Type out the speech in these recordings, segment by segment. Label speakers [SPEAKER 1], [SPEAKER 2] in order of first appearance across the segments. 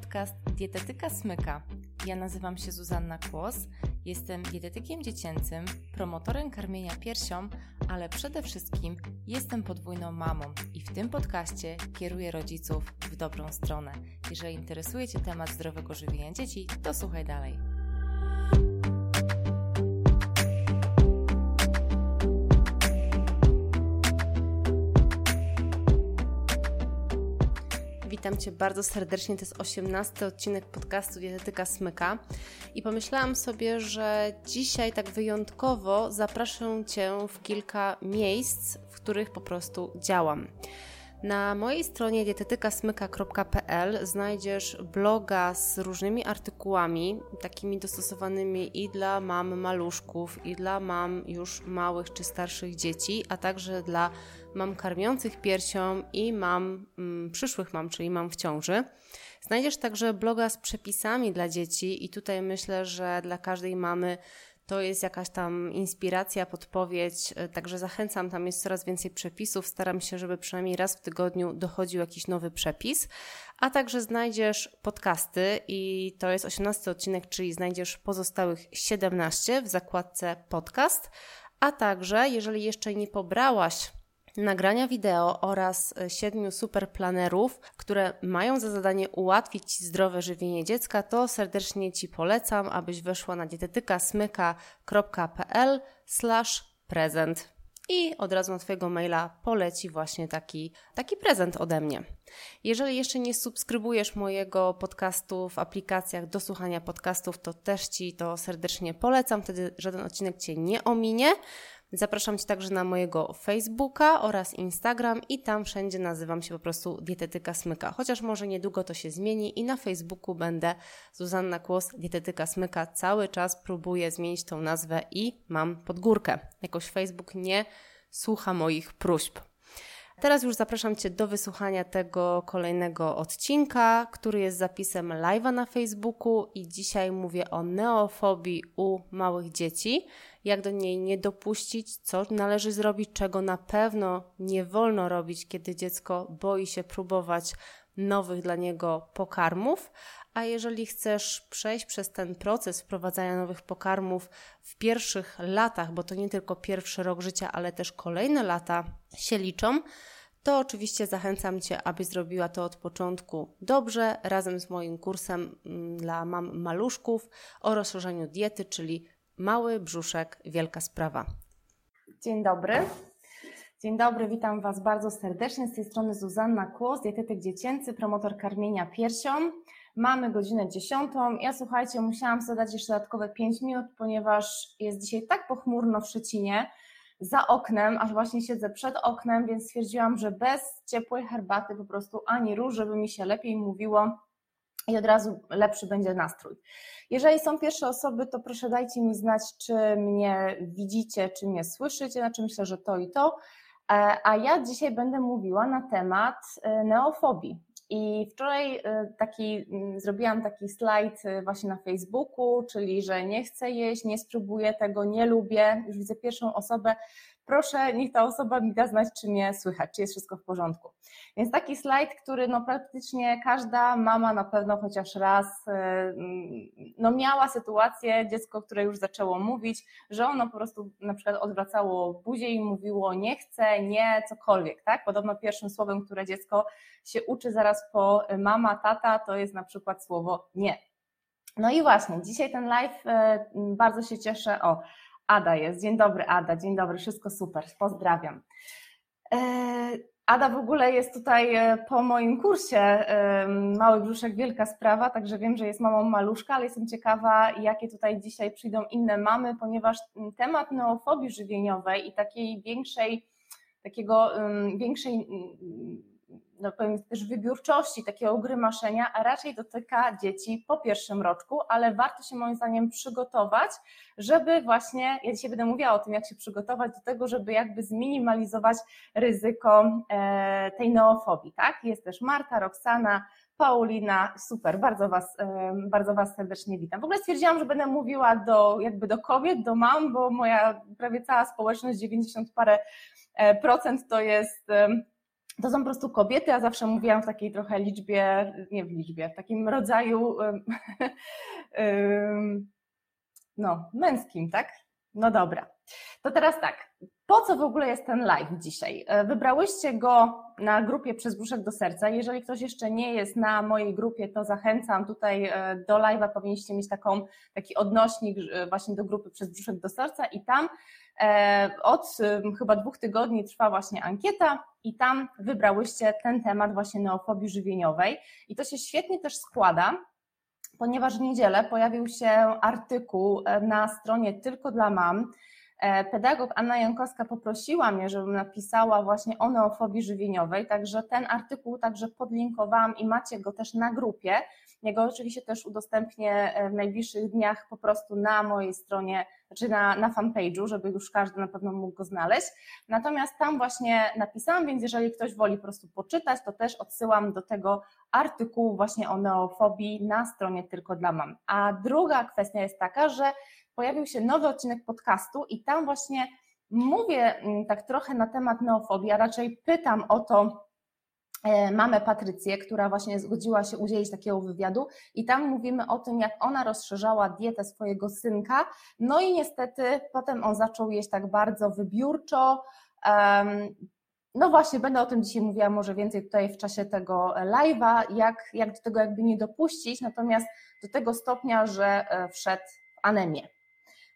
[SPEAKER 1] podcast Dietetyka Smyka. Ja nazywam się Zuzanna Kłos, jestem dietetykiem dziecięcym, promotorem karmienia piersią, ale przede wszystkim jestem podwójną mamą i w tym podcaście kieruję rodziców w dobrą stronę. Jeżeli interesuje Cię temat zdrowego żywienia dzieci, to słuchaj dalej. Witam Cię bardzo serdecznie. To jest 18 odcinek podcastu Dietetyka Smyka. I pomyślałam sobie, że dzisiaj tak wyjątkowo zapraszam Cię w kilka miejsc, w których po prostu działam. Na mojej stronie dietetykasmyka.pl znajdziesz bloga z różnymi artykułami, takimi dostosowanymi i dla mam maluszków, i dla mam już małych czy starszych dzieci, a także dla mam karmiących piersią i mam mm, przyszłych mam, czyli mam w ciąży. Znajdziesz także bloga z przepisami dla dzieci i tutaj myślę, że dla każdej mamy to jest jakaś tam inspiracja, podpowiedź, e, także zachęcam, tam jest coraz więcej przepisów. Staram się, żeby przynajmniej raz w tygodniu dochodził jakiś nowy przepis, a także znajdziesz podcasty i to jest 18 odcinek, czyli znajdziesz pozostałych 17 w zakładce podcast, a także jeżeli jeszcze nie pobrałaś nagrania wideo oraz e, siedmiu superplanerów, które mają za zadanie ułatwić Ci zdrowe żywienie dziecka, to serdecznie Ci polecam, abyś weszła na dietetykasmyka.pl prezent i od razu na Twojego maila poleci właśnie taki, taki prezent ode mnie. Jeżeli jeszcze nie subskrybujesz mojego podcastu w aplikacjach do słuchania podcastów, to też Ci to serdecznie polecam, wtedy żaden odcinek Cię nie ominie. Zapraszam Cię także na mojego Facebooka oraz Instagram i tam wszędzie nazywam się po prostu Dietetyka Smyka. Chociaż może niedługo to się zmieni i na Facebooku będę Zuzanna Kłos, Dietetyka Smyka. Cały czas próbuję zmienić tą nazwę i mam podgórkę. Jakoś Facebook nie słucha moich próśb. Teraz już zapraszam Cię do wysłuchania tego kolejnego odcinka, który jest zapisem live'a na Facebooku i dzisiaj mówię o neofobii u małych dzieci, jak do niej nie dopuścić, co należy zrobić, czego na pewno nie wolno robić, kiedy dziecko boi się próbować nowych dla niego pokarmów, a jeżeli chcesz przejść przez ten proces wprowadzania nowych pokarmów w pierwszych latach, bo to nie tylko pierwszy rok życia, ale też kolejne lata się liczą, to oczywiście zachęcam Cię, abyś zrobiła to od początku dobrze, razem z moim kursem mm, dla mam maluszków o rozszerzeniu diety, czyli mały brzuszek, wielka sprawa.
[SPEAKER 2] Dzień dobry. Dzień dobry, witam Was bardzo serdecznie. Z tej strony Zuzanna Kłos, dietetyk dziecięcy, promotor karmienia piersią. Mamy godzinę dziesiątą. Ja słuchajcie, musiałam sobie dać jeszcze dodatkowe 5 minut, ponieważ jest dzisiaj tak pochmurno w Szczecinie, za oknem, aż właśnie siedzę przed oknem, więc stwierdziłam, że bez ciepłej herbaty po prostu ani róż, żeby mi się lepiej mówiło i od razu lepszy będzie nastrój. Jeżeli są pierwsze osoby, to proszę dajcie mi znać, czy mnie widzicie, czy mnie słyszycie, znaczy myślę, że to i to. E, a ja dzisiaj będę mówiła na temat e, neofobii. I wczoraj e, taki, mm, zrobiłam taki slajd właśnie na Facebooku, czyli że nie chcę jeść, nie spróbuję tego, nie lubię. Już widzę pierwszą osobę, proszę, niech ta osoba mi da znać, czy mnie słychać, czy jest wszystko w porządku. Więc taki slajd, który no praktycznie każda mama na pewno chociaż raz e, no miała sytuację, dziecko, które już zaczęło mówić, że ono po prostu na przykład odwracało buzię i mówiło nie chcę, nie, cokolwiek, tak? Podobno pierwszym słowem, które dziecko się uczy zaraz po mama, tata, to jest na przykład słowo nie. No i właśnie, dzisiaj ten live e, bardzo się cieszę. O, Ada jest. Dzień dobry, Ada. Dzień dobry, wszystko super. Pozdrawiam. E, Ada w ogóle jest tutaj e, po moim kursie e, Mały Brzuszek Wielka Sprawa, także wiem, że jest mamą maluszka, ale jestem ciekawa, jakie tutaj dzisiaj przyjdą inne mamy, ponieważ temat neofobii żywieniowej i takiej większej, takiego większej no powiem też wybiórczości, takiego grymaszenia, a raczej dotyka dzieci po pierwszym roczku, ale warto się moim zdaniem przygotować, żeby właśnie, ja dzisiaj będę mówiła o tym, jak się przygotować do tego, żeby jakby zminimalizować ryzyko e, tej neofobii, tak? Jest też Marta, Roxana, Paulina, super, bardzo was, e, bardzo was serdecznie witam. W ogóle stwierdziłam, że będę mówiła do, jakby do kobiet, do mam, bo moja prawie cała społeczność, 90 parę e, procent to jest to są po prostu kobiety, a zawsze mówiłam w takiej trochę liczbie, nie w liczbie, w takim rodzaju no, męskim, tak? No dobra. To teraz tak, po co w ogóle jest ten live dzisiaj? E, wybrałyście go na grupie Przez Brzuszek do Serca. Jeżeli ktoś jeszcze nie jest na mojej grupie, to zachęcam tutaj e, do live'a. Powinniście mieć taką, taki odnośnik e, właśnie do grupy Przez Brzuszek do Serca i tam od chyba dwóch tygodni trwa właśnie ankieta i tam wybrałyście ten temat właśnie neofobii żywieniowej i to się świetnie też składa, ponieważ w niedzielę pojawił się artykuł na stronie Tylko dla Mam, pedagog Anna Jankowska poprosiła mnie, żebym napisała właśnie o neofobii żywieniowej, także ten artykuł także podlinkowałam i macie go też na grupie. Jego oczywiście też udostępnię e, w najbliższych dniach po prostu na mojej stronie, znaczy na, na fanpage'u, żeby już każdy na pewno mógł go znaleźć. Natomiast tam właśnie napisałam, więc jeżeli ktoś woli po prostu poczytać, to też odsyłam do tego artykułu właśnie o neofobii na stronie tylko dla mam. A druga kwestia jest taka, że pojawił się nowy odcinek podcastu i tam właśnie mówię mm, tak trochę na temat neofobii, a raczej pytam o to e, mamę Patrycję, która właśnie zgodziła się udzielić takiego wywiadu i tam mówimy o tym, jak ona rozszerzała dietę swojego synka, no i niestety potem on zaczął jeść tak bardzo wybiórczo, no właśnie, będę o tym dzisiaj mówiła może więcej tutaj w czasie tego live'a, jak, jak do tego jakby nie dopuścić, natomiast do tego stopnia, że e, wszedł w anemię.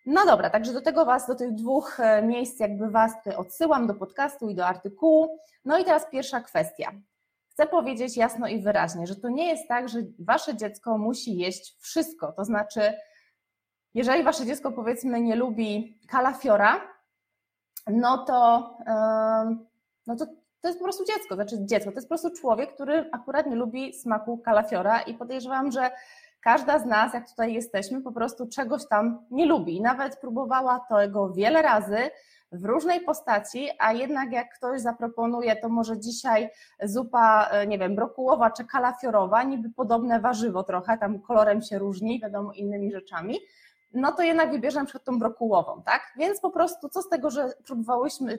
[SPEAKER 2] No dobra, także do tego Was, do tych dwóch e, miejsc jakby Was odsyłam, do podcastu i do artykułu. No i teraz pierwsza kwestia. Chcę powiedzieć jasno i wyraźnie, że to nie jest tak, że Wasze dziecko musi jeść wszystko. To znaczy, jeżeli Wasze dziecko powiedzmy nie lubi kalafiora, no to, no to to jest po prostu dziecko, znaczy dziecko, to jest po prostu człowiek, który akurat nie lubi smaku kalafiora i podejrzewam, że każda z nas, jak tutaj jesteśmy, po prostu czegoś tam nie lubi. Nawet próbowała tego wiele razy w różnej postaci, a jednak jak ktoś zaproponuje, to może dzisiaj zupa, e, nie wiem, brokułowa czy kalafiorowa, niby podobne warzywo trochę, tam kolorem się różni, wiadomo, innymi rzeczami, no to jednak wybierze na przykład tą brokułową, tak? Więc po prostu co z tego, że próbowałyśmy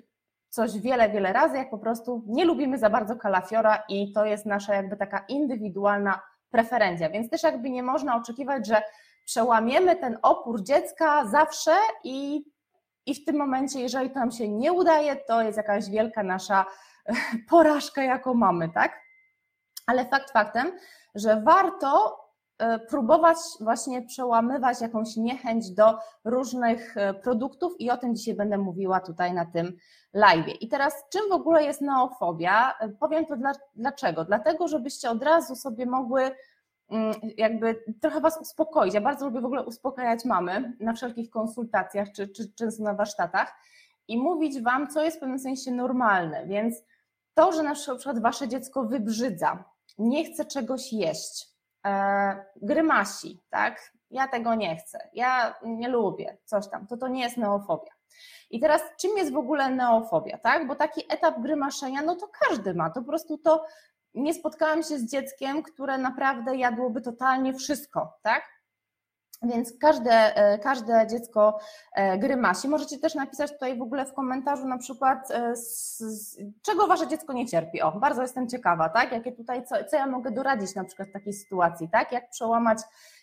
[SPEAKER 2] coś wiele, wiele razy, jak po prostu nie lubimy za bardzo kalafiora i to jest nasza jakby taka indywidualna preferencja, więc też jakby nie można oczekiwać, że przełamiemy ten opór dziecka zawsze i, i w tym momencie, jeżeli to nam się nie udaje, to jest jakaś wielka nasza porażka, jaką mamy, tak? Ale fakt faktem, że warto próbować właśnie przełamywać jakąś niechęć do różnych e, produktów i o tym dzisiaj będę mówiła tutaj na tym live. I teraz czym w ogóle jest neofobia? E, powiem to dla, dlaczego. Dlatego, żebyście od razu sobie mogły mm, jakby trochę Was uspokoić. Ja bardzo lubię w ogóle uspokajać mamy na wszelkich konsultacjach czy, czy często na warsztatach i mówić Wam, co jest w pewnym sensie normalne. Więc to, że na przykład Wasze dziecko wybrzydza, nie chce czegoś jeść, e, grymasi, tak? Ja tego nie chcę, ja nie lubię, coś tam, to to nie jest neofobia. I teraz czym jest w ogóle neofobia, tak? Bo taki etap grymaszenia, no to każdy ma, to po prostu to nie spotkałam się z dzieckiem, które naprawdę jadłoby totalnie wszystko, tak? Więc każde, e, każde dziecko e, grymasi. Możecie też napisać tutaj w ogóle w komentarzu na przykład, e, z, z, czego wasze dziecko nie cierpi. O, bardzo jestem ciekawa, tak? Jakie tutaj, co, co ja mogę doradzić na przykład w takiej sytuacji, tak? Jak przełamać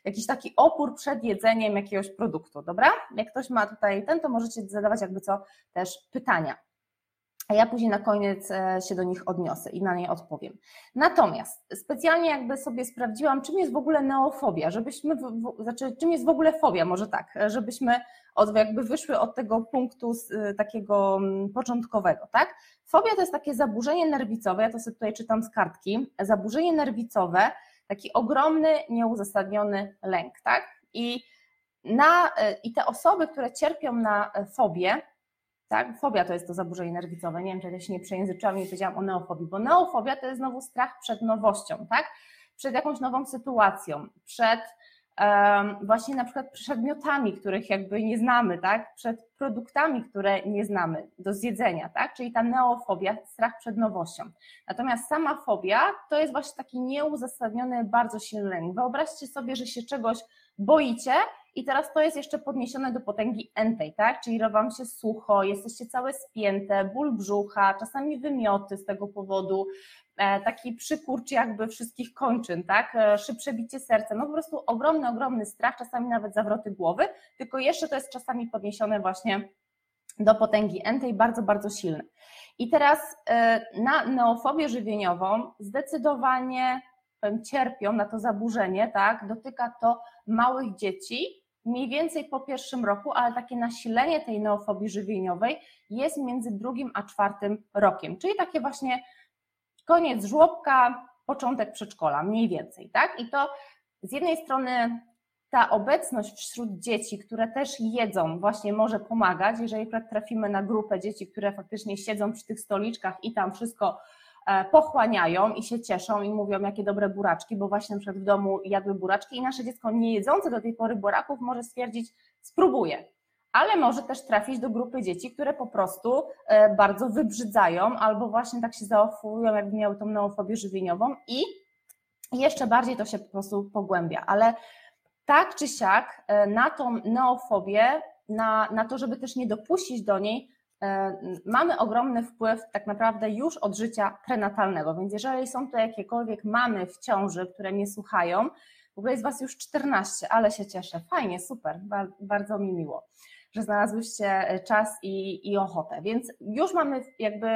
[SPEAKER 2] jakiś taki opór przed jedzeniem jakiegoś produktu, dobra? Jak ktoś ma tutaj ten, to możecie zadawać jakby co też pytania a ja później na koniec e, się do nich odniosę i na nie odpowiem. Natomiast specjalnie jakby sobie sprawdziłam, czym jest w ogóle neofobia, żebyśmy, znaczy czym jest w ogóle fobia, może tak, żebyśmy od, jakby wyszły od tego punktu e, takiego mm, początkowego, tak? Fobia to jest takie zaburzenie nerwicowe, ja to sobie tutaj czytam z kartki, zaburzenie nerwicowe, taki ogromny, nieuzasadniony lęk, tak? I, na, e, I te osoby, które cierpią na fobię, tak? Fobia to jest to zaburzenie nerwicowe. Nie wiem, czy ja się nie przejęzyczyłam i powiedziałam o neofobii, bo neofobia to jest znowu strach przed nowością, tak? Przed jakąś nową sytuacją, przed um, właśnie na przykład przedmiotami, których jakby nie znamy, tak? Przed produktami, które nie znamy do zjedzenia, tak? Czyli ta neofobia, strach przed nowością. Natomiast sama fobia to jest właśnie taki nieuzasadniony, bardzo silny lęk. Wyobraźcie sobie, że się czegoś boicie i teraz to jest jeszcze podniesione do potęgi entej, tak? Czyli robi się sucho, jesteście całe spięte, ból brzucha, czasami wymioty z tego powodu, e, taki przykurcz jakby wszystkich kończyn, tak? E, szybsze bicie serca, no po prostu ogromny, ogromny strach, czasami nawet zawroty głowy, tylko jeszcze to jest czasami podniesione właśnie do potęgi entej, bardzo, bardzo silne. I teraz e, na neofobię żywieniową zdecydowanie cierpią na to zaburzenie, tak? Dotyka to małych dzieci, mniej więcej po pierwszym roku, ale takie nasilenie tej neofobii żywieniowej jest między drugim a czwartym rokiem, czyli takie właśnie koniec żłobka, początek przedszkola, mniej więcej, tak? I to z jednej strony ta obecność wśród dzieci, które też jedzą, właśnie może pomagać, jeżeli trafimy na grupę dzieci, które faktycznie siedzą przy tych stoliczkach i tam wszystko pochłaniają i się cieszą i mówią, jakie dobre buraczki, bo właśnie na przykład w domu jadły buraczki i nasze dziecko nie jedzące do tej pory buraków może stwierdzić, spróbuję. Ale może też trafić do grupy dzieci, które po prostu e, bardzo wybrzydzają albo właśnie tak się zaoferują, jakby miały tą neofobię żywieniową i jeszcze bardziej to się po prostu pogłębia. Ale tak czy siak e, na tą neofobię, na, na to, żeby też nie dopuścić do niej, e, mamy ogromny wpływ tak naprawdę już od życia prenatalnego. Więc jeżeli są to jakiekolwiek mamy w ciąży, które mnie słuchają, w ogóle jest Was już 14, ale się cieszę. Fajnie, super, bardzo mi miło, że znalazłyście e, czas i, i ochotę. Więc już mamy jakby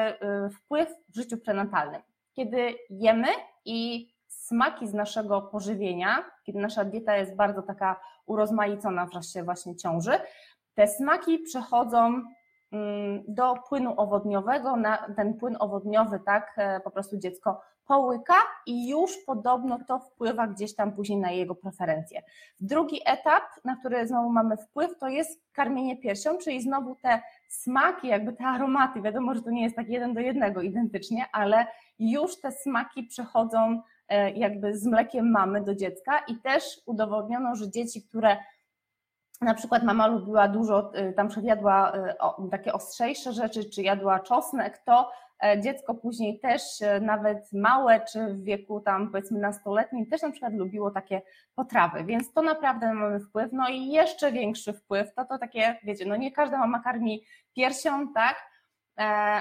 [SPEAKER 2] wpływ w życiu prenatalnym. Kiedy jemy i smaki z naszego pożywienia, kiedy nasza dieta jest bardzo taka urozmaicona w czasie właśnie ciąży, te smaki przechodzą do płynu owodniowego, na ten płyn owodniowy, tak, e, po prostu dziecko połyka i już podobno to wpływa gdzieś tam później na jego preferencje. Drugi etap, na który znowu mamy wpływ, to jest karmienie piersią, czyli znowu te smaki, jakby te aromaty, wiadomo, że to nie jest tak jeden do jednego identycznie, ale już te smaki przechodzą E, jakby z mlekiem mamy do dziecka i też udowodniono, że dzieci, które na przykład mama lubiła dużo, e, tam jadła e, takie ostrzejsze rzeczy, czy jadła czosnek, to dziecko później też nawet małe, czy w wieku tam powiedzmy nastoletnim też na przykład lubiło takie potrawy, więc to naprawdę mamy wpływ. No i jeszcze większy wpływ, to to takie, wiecie, no nie każda mama karmi piersią, tak, E,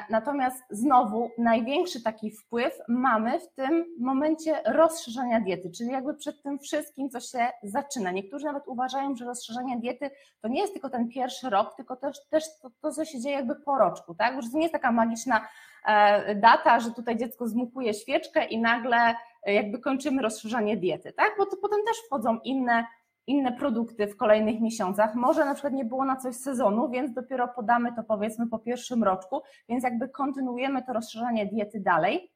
[SPEAKER 2] natomiast znowu największy taki wpływ mamy w tym momencie rozszerzania diety, czyli jakby przed tym wszystkim, co się zaczyna. Niektórzy nawet uważają, że rozszerzanie diety to nie jest tylko ten pierwszy rok, tylko też, też to, to co się dzieje jakby po roczku, tak? Że to nie jest taka magiczna e, data, że tutaj dziecko zmukuje świeczkę i nagle jakby kończymy rozszerzanie diety, tak? Bo to potem też wchodzą inne inne produkty w kolejnych miesiącach. Może na przykład nie było na coś sezonu, więc dopiero podamy to powiedzmy po pierwszym roczku, więc jakby kontynuujemy to rozszerzanie diety dalej,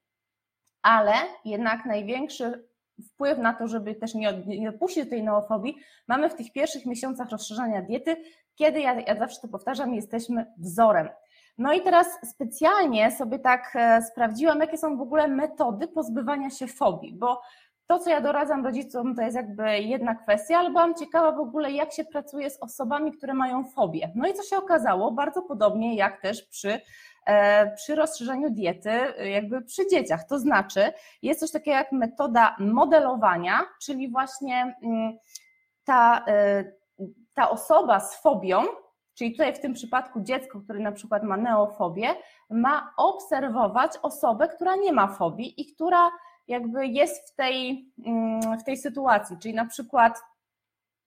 [SPEAKER 2] ale jednak największy wpływ na to, żeby też nie, dopuścić tej neofobii, mamy w tych pierwszych miesiącach rozszerzania diety, kiedy ja, ja zawsze to powtarzam, jesteśmy wzorem. No i teraz specjalnie sobie tak e, sprawdziłam, jakie są w ogóle metody pozbywania się fobii, bo to, co ja doradzam rodzicom, to jest jakby jedna kwestia, ale byłam ciekawa w ogóle, jak się pracuje z osobami, które mają fobię. No i co się okazało, bardzo podobnie jak też przy, e, przy rozszerzeniu diety, jakby przy dzieciach. To znaczy, jest coś takiego jak metoda modelowania, czyli właśnie mm, ta, e, ta osoba z fobią, Czyli tutaj w tym przypadku dziecko, które na przykład ma neofobię, ma obserwować osobę, która nie ma fobii i która jakby jest w tej, mm, w tej sytuacji, czyli na przykład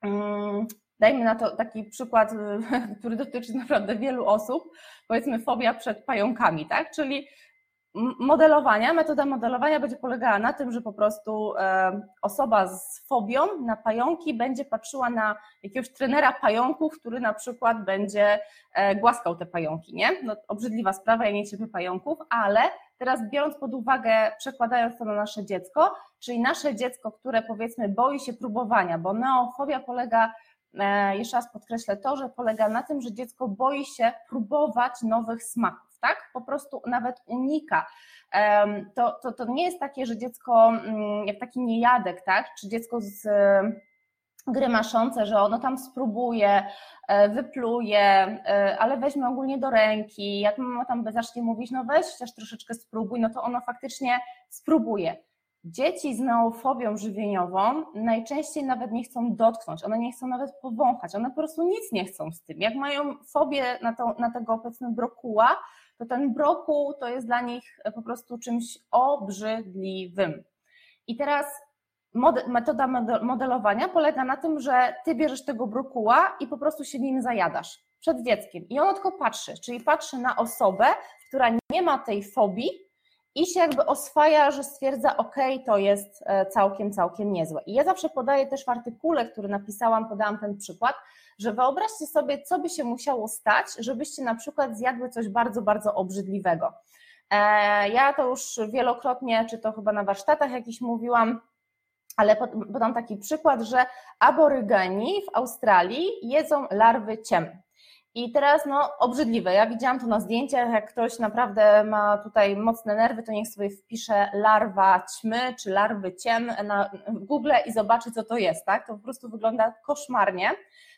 [SPEAKER 2] mm, dajmy na to taki przykład, który dotyczy naprawdę wielu osób, powiedzmy fobia przed pająkami, tak? Czyli modelowania, metoda modelowania będzie polegała na tym, że po prostu e, osoba z fobią na pająki będzie patrzyła na jakiegoś trenera pająków, który na przykład będzie e, głaskał te pająki, nie? No, obrzydliwa sprawa, ja nie cierpię pająków, ale teraz biorąc pod uwagę, przekładając to na nasze dziecko, czyli nasze dziecko, które powiedzmy boi się próbowania, bo neofobia polega e, jeszcze raz podkreślę to, że polega na tym, że dziecko boi się próbować nowych smaków tak? Po prostu nawet unika. To, to, to nie jest takie, że dziecko, mm, jak taki niejadek, tak? Czy dziecko z grymaszące, że ono tam spróbuje, e, wypluje, e, ale weźmie ogólnie do ręki, jak mama tam zacznie mówić, no weź chociaż troszeczkę spróbuj, no to ono faktycznie spróbuje. Dzieci z neofobią żywieniową najczęściej nawet nie chcą dotknąć, one nie chcą nawet powąchać, one po prostu nic nie chcą z tym. Jak mają fobię na, to, na tego obecnego brokuła, to ten brokuł to jest dla nich po prostu czymś obrzydliwym. I teraz metoda modelowania polega na tym, że ty bierzesz tego brokuła i po prostu się nim zajadasz przed dzieckiem. I ono tylko patrzy, czyli patrzy na osobę, która nie ma tej fobii, i się jakby oswaja, że stwierdza, ok, to jest e, całkiem, całkiem niezłe. I ja zawsze podaję też w artykule, który napisałam, podałam ten przykład, że wyobraźcie sobie, co by się musiało stać, żebyście na przykład zjadły coś bardzo, bardzo obrzydliwego. E, ja to już wielokrotnie, czy to chyba na warsztatach jakiś mówiłam, ale podam taki przykład, że aborygeni w Australii jedzą larwy ciem. I teraz no obrzydliwe. Ja widziałam to na zdjęciach, jak ktoś naprawdę ma tutaj mocne nerwy, to niech sobie wpisze larwa ćmy czy larwy ciem na Google i zobaczy, co to jest, tak? To po prostu wygląda koszmarnie.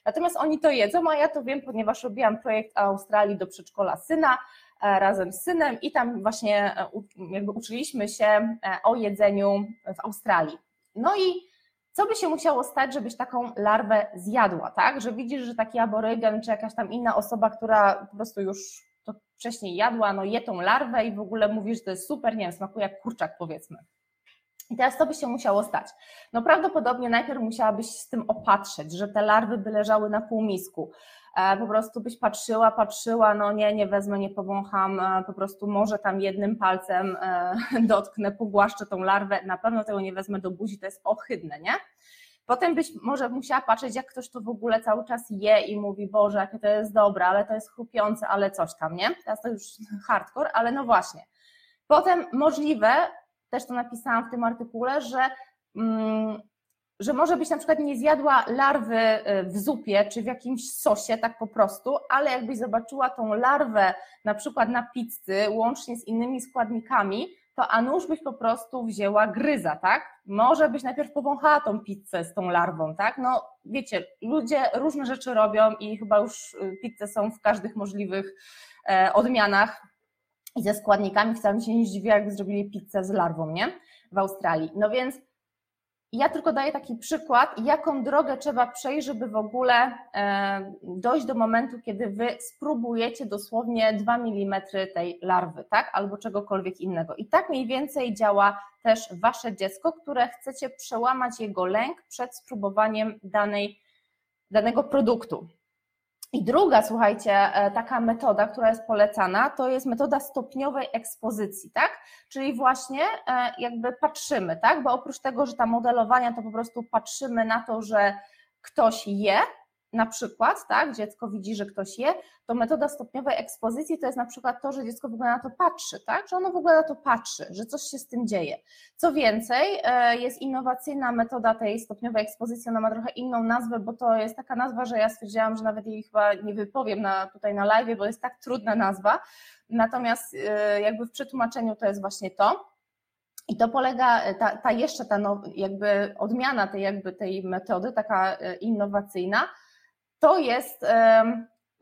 [SPEAKER 2] Natomiast oni to jedzą, a ja to wiem, ponieważ robiłam projekt Australii do przedszkola syna e, razem z synem i tam właśnie e, jakby uczyliśmy się e, o jedzeniu w Australii. No i co by się musiało stać, żebyś taką larwę zjadła, tak? Że widzisz, że taki aborygen czy jakaś tam inna osoba, która po prostu już to wcześniej jadła, no je tą larwę i w ogóle mówisz, że to jest super, nie wiem, smakuje jak kurczak powiedzmy. I teraz co by się musiało stać? No prawdopodobnie najpierw musiałabyś z tym opatrzeć, że te larwy by leżały na półmisku. E, po prostu byś patrzyła, patrzyła, no nie, nie wezmę, nie powącham, e, po prostu może tam jednym palcem e, dotknę, pogłaszczę tą larwę, na pewno tego nie wezmę do buzi, to jest ohydne, nie? Potem byś może musiała patrzeć, jak ktoś to w ogóle cały czas je i mówi, Boże, jakie to jest dobre, ale to jest chrupiące, ale coś tam, nie? Teraz to już hardcore, ale no właśnie. Potem możliwe, też to napisałam w tym artykule, że mm, że może być na przykład nie zjadła larwy y, w zupie czy w jakimś sosie, tak po prostu, ale jakbyś zobaczyła tą larwę na przykład na pizzy, łącznie z innymi składnikami, to a nuż byś po prostu wzięła gryza, tak? Może byś najpierw powąchała tą pizzę z tą larwą, tak? No wiecie, ludzie różne rzeczy robią i chyba już y, pizze są w każdych możliwych e, odmianach i ze składnikami. Wcale mi się nie zdziwiła, jakby zrobili pizzę z larwą, nie? W Australii. No więc ja tylko daję taki przykład, jaką drogę trzeba przejść, żeby w ogóle e, dojść do momentu, kiedy wy spróbujecie dosłownie 2 mm tej larwy, tak? Albo czegokolwiek innego. I tak mniej więcej działa też wasze dziecko, które chcecie przełamać jego lęk przed spróbowaniem danej, danego produktu. I druga, słuchajcie, e, taka metoda, która jest polecana, to jest metoda stopniowej ekspozycji, tak? Czyli właśnie e, jakby patrzymy, tak? Bo oprócz tego, że ta modelowania, to po prostu patrzymy na to, że ktoś je, na przykład, tak, dziecko widzi, że ktoś je, to metoda stopniowej ekspozycji to jest na przykład to, że dziecko w ogóle na to patrzy, tak, że ono w ogóle na to patrzy, że coś się z tym dzieje. Co więcej, e, jest innowacyjna metoda tej stopniowej ekspozycji, ona ma trochę inną nazwę, bo to jest taka nazwa, że ja stwierdziłam, że nawet jej chyba nie wypowiem na, tutaj na live, bo jest tak trudna nazwa, natomiast e, jakby w przetłumaczeniu to jest właśnie to. I to polega, ta, ta jeszcze ta jakby odmiana tej jakby tej metody, taka e, innowacyjna, to jest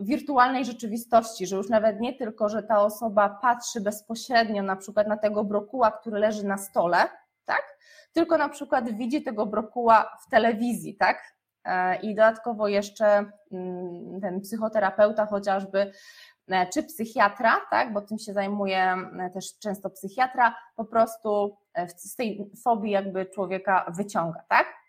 [SPEAKER 2] wirtualnej rzeczywistości, że już nawet nie tylko, że ta osoba patrzy bezpośrednio na przykład na tego brokuła, który leży na stole, tak? Tylko na przykład widzi tego brokuła w telewizji, tak? E, I dodatkowo jeszcze mm, ten psychoterapeuta chociażby, e, czy psychiatra, tak? Bo tym się zajmuje e, też często psychiatra, po prostu z tej fobii jakby człowieka wyciąga, tak?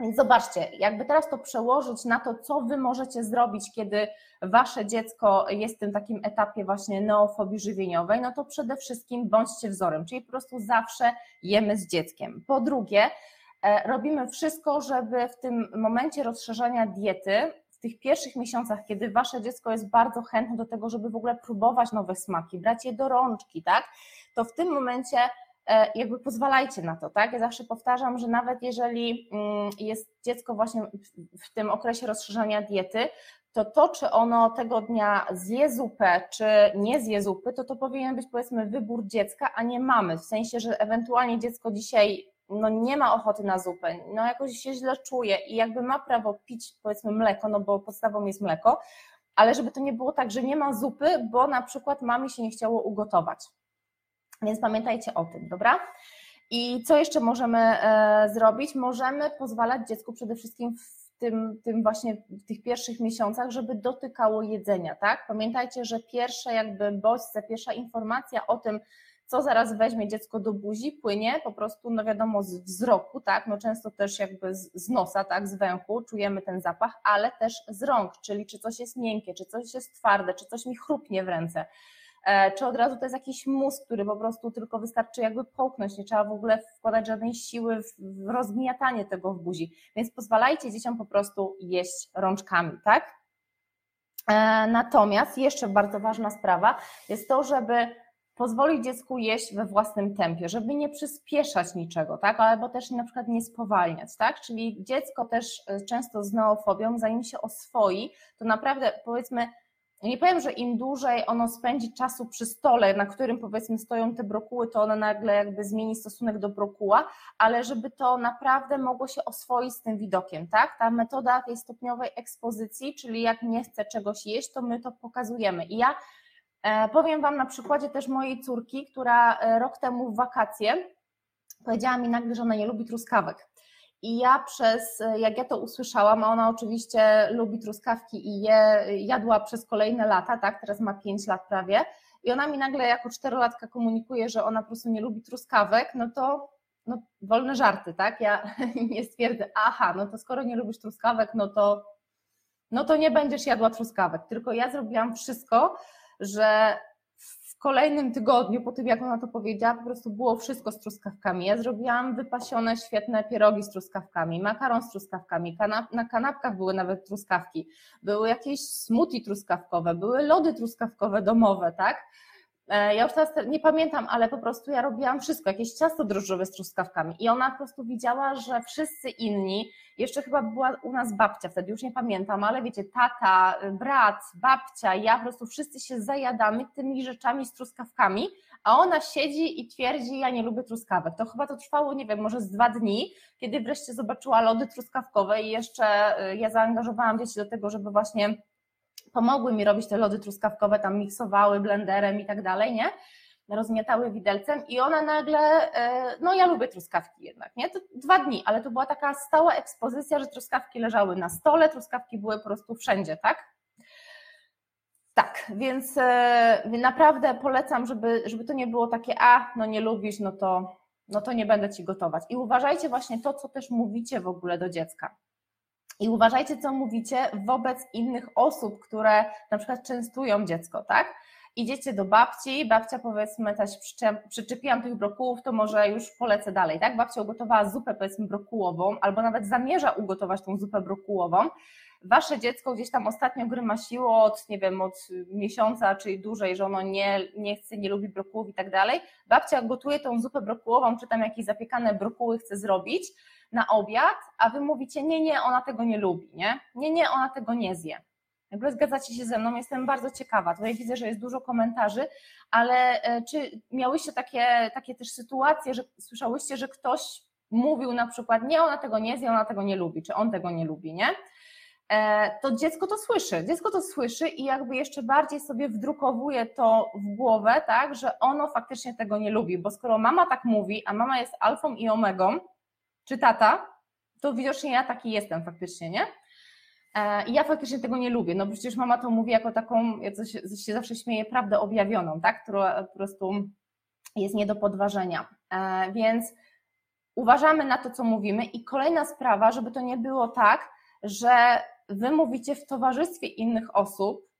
[SPEAKER 2] Więc zobaczcie, jakby teraz to przełożyć na to, co wy możecie zrobić, kiedy wasze dziecko jest w tym takim etapie właśnie neofobii żywieniowej, no to przede wszystkim bądźcie wzorem, czyli po prostu zawsze jemy z dzieckiem. Po drugie, e, robimy wszystko, żeby w tym momencie rozszerzania diety, w tych pierwszych miesiącach, kiedy wasze dziecko jest bardzo chętne do tego, żeby w ogóle próbować nowe smaki, brać je do rączki, tak, to w tym momencie jakby pozwalajcie na to, tak? Ja zawsze powtarzam, że nawet jeżeli mm, jest dziecko właśnie w tym okresie rozszerzania diety, to to, czy ono tego dnia zje zupę, czy nie zje zupy, to to powinien być powiedzmy wybór dziecka, a nie mamy. W sensie, że ewentualnie dziecko dzisiaj no nie ma ochoty na zupę, no jakoś się źle czuje i jakby ma prawo pić powiedzmy mleko, no bo podstawą jest mleko, ale żeby to nie było tak, że nie ma zupy, bo na przykład mamie się nie chciało ugotować. Więc pamiętajcie o tym, dobra? I co jeszcze możemy e, zrobić? Możemy pozwalać dziecku przede wszystkim w tym, tym właśnie w tych pierwszych miesiącach, żeby dotykało jedzenia, tak? Pamiętajcie, że pierwsze jakby bodźce, pierwsza informacja o tym, co zaraz weźmie dziecko do buzi, płynie po prostu, no wiadomo, z wzroku, tak, no często też jakby z, z nosa, tak, z węchu czujemy ten zapach, ale też z rąk, czyli czy coś jest miękkie, czy coś jest twarde, czy coś mi chrupnie w ręce, czy od razu to jest jakiś mózg, który po prostu tylko wystarczy jakby połknąć, nie trzeba w ogóle wkładać żadnej siły w rozgniatanie tego w buzi, więc pozwalajcie dzieciom po prostu jeść rączkami, tak? E, natomiast jeszcze bardzo ważna sprawa jest to, żeby pozwolić dziecku jeść we własnym tempie, żeby nie przyspieszać niczego, tak, albo też na przykład nie spowalniać, tak, czyli dziecko też e, często z neofobią, zanim się oswoi, to naprawdę powiedzmy, nie powiem, że im dłużej ono spędzi czasu przy stole, na którym powiedzmy stoją te brokuły, to ono nagle jakby zmieni stosunek do brokuła, ale żeby to naprawdę mogło się oswoić z tym widokiem, tak? Ta metoda tej stopniowej ekspozycji, czyli jak nie chce czegoś jeść, to my to pokazujemy. I ja E, powiem Wam na przykładzie też mojej córki, która e, rok temu w wakacje powiedziała mi nagle, że ona nie lubi truskawek. I ja przez, jak ja to usłyszałam, a ona oczywiście lubi truskawki i je jadła przez kolejne lata, tak, teraz ma 5 lat prawie, i ona mi nagle jako czterolatka komunikuje, że ona po prostu nie lubi truskawek, no to no, wolne żarty, tak? Ja nie stwierdzę, aha, no to skoro nie lubisz truskawek, no to, no to nie będziesz jadła truskawek. Tylko ja zrobiłam wszystko, że kolejnym tygodniu, po tym jak ona to powiedziała, po prostu było wszystko z truskawkami. Ja zrobiłam wypasione, świetne pierogi z truskawkami, makaron z truskawkami, kanap na kanapkach były nawet truskawki, były jakieś smoothie truskawkowe, były lody truskawkowe domowe, tak? E, ja już teraz nie pamiętam, ale po prostu ja robiłam wszystko, jakieś ciasto drożdżowe z truskawkami i ona po prostu widziała, że wszyscy inni, jeszcze chyba była u nas babcia wtedy, już nie pamiętam, ale wiecie, tata, brat, babcia, ja po prostu wszyscy się zajadamy tymi rzeczami z truskawkami, a ona siedzi i twierdzi, ja nie lubię truskawek. To chyba to trwało, nie wiem, może z dwa dni, kiedy wreszcie zobaczyła lody truskawkowe i jeszcze y, ja zaangażowałam dzieci do tego, żeby właśnie pomogły mi robić te lody truskawkowe, tam miksowały blenderem i tak dalej, nie? rozmiatały widelcem i ona nagle, e, no ja lubię truskawki jednak, nie? To dwa dni, ale to była taka stała ekspozycja, że truskawki leżały na stole, truskawki były po prostu wszędzie, tak? Tak, więc e, naprawdę polecam, żeby, żeby to nie było takie, a no nie lubisz, no to, no to nie będę ci gotować. I uważajcie właśnie to, co też mówicie w ogóle do dziecka. I uważajcie, co mówicie wobec innych osób, które na przykład częstują dziecko, tak? Idziecie do babci, babcia powiedzmy, też przyczepiłam tych brokułów, to może już polecę dalej, tak? Babcia ugotowała zupę powiedzmy brokułową, albo nawet zamierza ugotować tą zupę brokułową. Wasze dziecko gdzieś tam ostatnio grymasiło od, nie wiem, od miesiąca, czyli dłużej, że ono nie, nie chce, nie lubi brokułów i tak dalej. Babcia gotuje tą zupę brokułową, czy tam jakieś zapiekane brokuły chce zrobić, na obiad, a wy mówicie, nie, nie, ona tego nie lubi, nie? Nie, nie, ona tego nie zje. Jakby zgadzacie się ze mną, jestem bardzo ciekawa. Tutaj widzę, że jest dużo komentarzy, ale e, czy miałyście takie, takie też sytuacje, że słyszałyście, że ktoś mówił na przykład, nie, ona tego nie zje, ona tego nie lubi, czy on tego nie lubi, nie? E, to dziecko to słyszy, dziecko to słyszy i jakby jeszcze bardziej sobie wdrukowuje to w głowę, tak, że ono faktycznie tego nie lubi, bo skoro mama tak mówi, a mama jest alfą i omegą, czy tata, to widocznie ja taki jestem faktycznie, nie? E, I ja faktycznie tego nie lubię, no przecież mama to mówi jako taką, ja coś, coś się zawsze śmieje, prawdę objawioną, tak? Która po prostu jest nie do podważenia. E, więc uważamy na to, co mówimy. I kolejna sprawa, żeby to nie było tak, że wy mówicie w towarzystwie innych osób,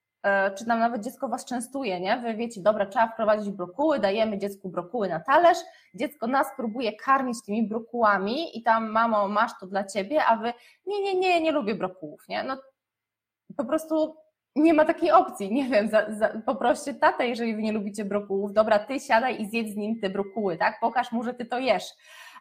[SPEAKER 2] czy tam nawet dziecko was częstuje, nie? Wy wiecie, dobra, trzeba wprowadzić brokuły, dajemy dziecku brokuły na talerz, dziecko nas próbuje karmić tymi brokułami i tam, mamo, masz to dla ciebie, a wy, nie, nie, nie, nie lubię brokułów, nie? No po prostu nie ma takiej opcji, nie wiem, za, za, poproście tatę, jeżeli wy nie lubicie brokułów, dobra, ty siadaj i zjedz z nim te brokuły, tak? Pokaż mu, że ty to jesz.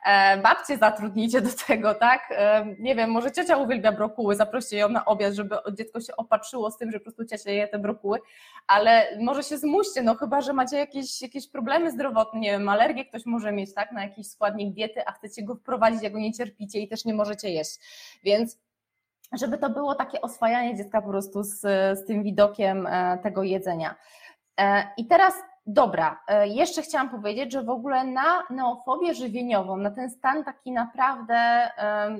[SPEAKER 2] E, babcie zatrudnijcie do tego, tak? E, nie wiem, może ciocia uwielbia brokuły, zaproście ją na obiad, żeby dziecko się opatrzyło z tym, że po prostu ciocia je te brokuły, ale może się zmuście, no chyba, że macie jakieś, jakieś problemy zdrowotne, nie wiem, alergię ktoś może mieć, tak, na jakiś składnik diety, a chcecie go wprowadzić, jak go nie cierpicie i też nie możecie jeść, więc żeby to było takie oswajanie dziecka po prostu z, z tym widokiem e, tego jedzenia. I teraz dobra, e, jeszcze chciałam powiedzieć, że w ogóle na neofobię żywieniową, na ten stan taki naprawdę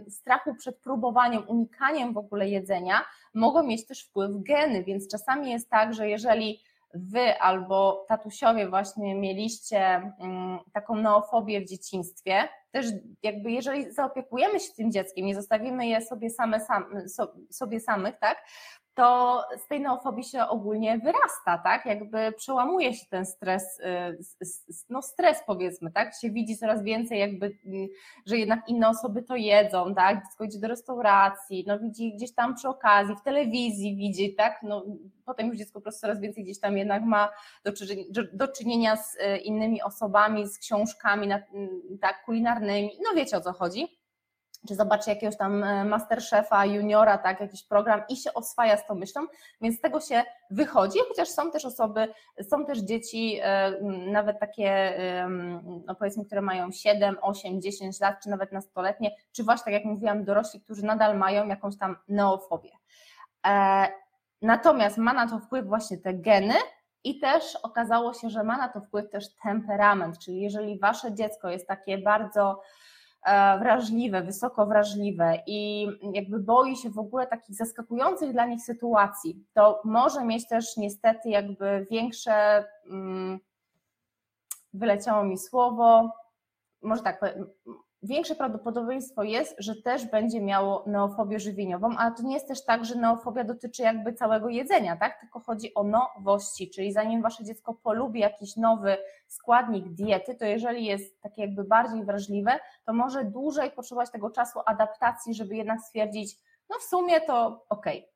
[SPEAKER 2] strachu przed próbowaniem, unikaniem w ogóle jedzenia, mogą mieć też wpływ geny, więc czasami jest tak, że jeżeli wy albo tatusiowie właśnie mieliście mm, taką neofobię w dzieciństwie, też jakby jeżeli zaopiekujemy się tym dzieckiem, nie zostawimy je sobie same, sam, sobie samych, tak, to z tej neofobii się ogólnie wyrasta, tak? Jakby przełamuje się ten stres, y, no stres powiedzmy, tak? Się widzi coraz więcej jakby, y, że jednak inne osoby to jedzą, tak? Dziecko idzie do restauracji, no widzi gdzieś tam przy okazji, w telewizji widzi, tak? No potem już dziecko po prostu coraz więcej gdzieś tam jednak ma do, czynienia z y, innymi osobami, z książkami, tak, kulinarnymi, no wiecie o co chodzi czy zobaczy jakiegoś tam e, masterchefa, juniora, tak, jakiś program i się oswaja z tą myślą, więc z tego się wychodzi, chociaż są też osoby, są też dzieci, e, nawet takie, no powiedzmy, które mają 7, 8, 10 lat, czy nawet nastoletnie, czy właśnie, tak jak mówiłam, dorośli, którzy nadal mają jakąś tam neofobię. E, natomiast ma na to wpływ właśnie te geny, i też okazało się, że ma na to wpływ też temperament, czyli jeżeli wasze dziecko jest takie bardzo wrażliwe, wysoko wrażliwe i jakby boi się w ogóle takich zaskakujących dla nich sytuacji, to może mieć też niestety jakby większe, mm, wyleciało mi słowo, może tak większe prawdopodobieństwo jest, że też będzie miało neofobię żywieniową, ale to nie jest też tak, że neofobia dotyczy jakby całego jedzenia, tak? Tylko chodzi o nowości, czyli zanim wasze dziecko polubi jakiś nowy składnik diety, to jeżeli jest takie jakby bardziej wrażliwe, to może dłużej potrzebować tego czasu adaptacji, żeby jednak stwierdzić, no w sumie to okej, okay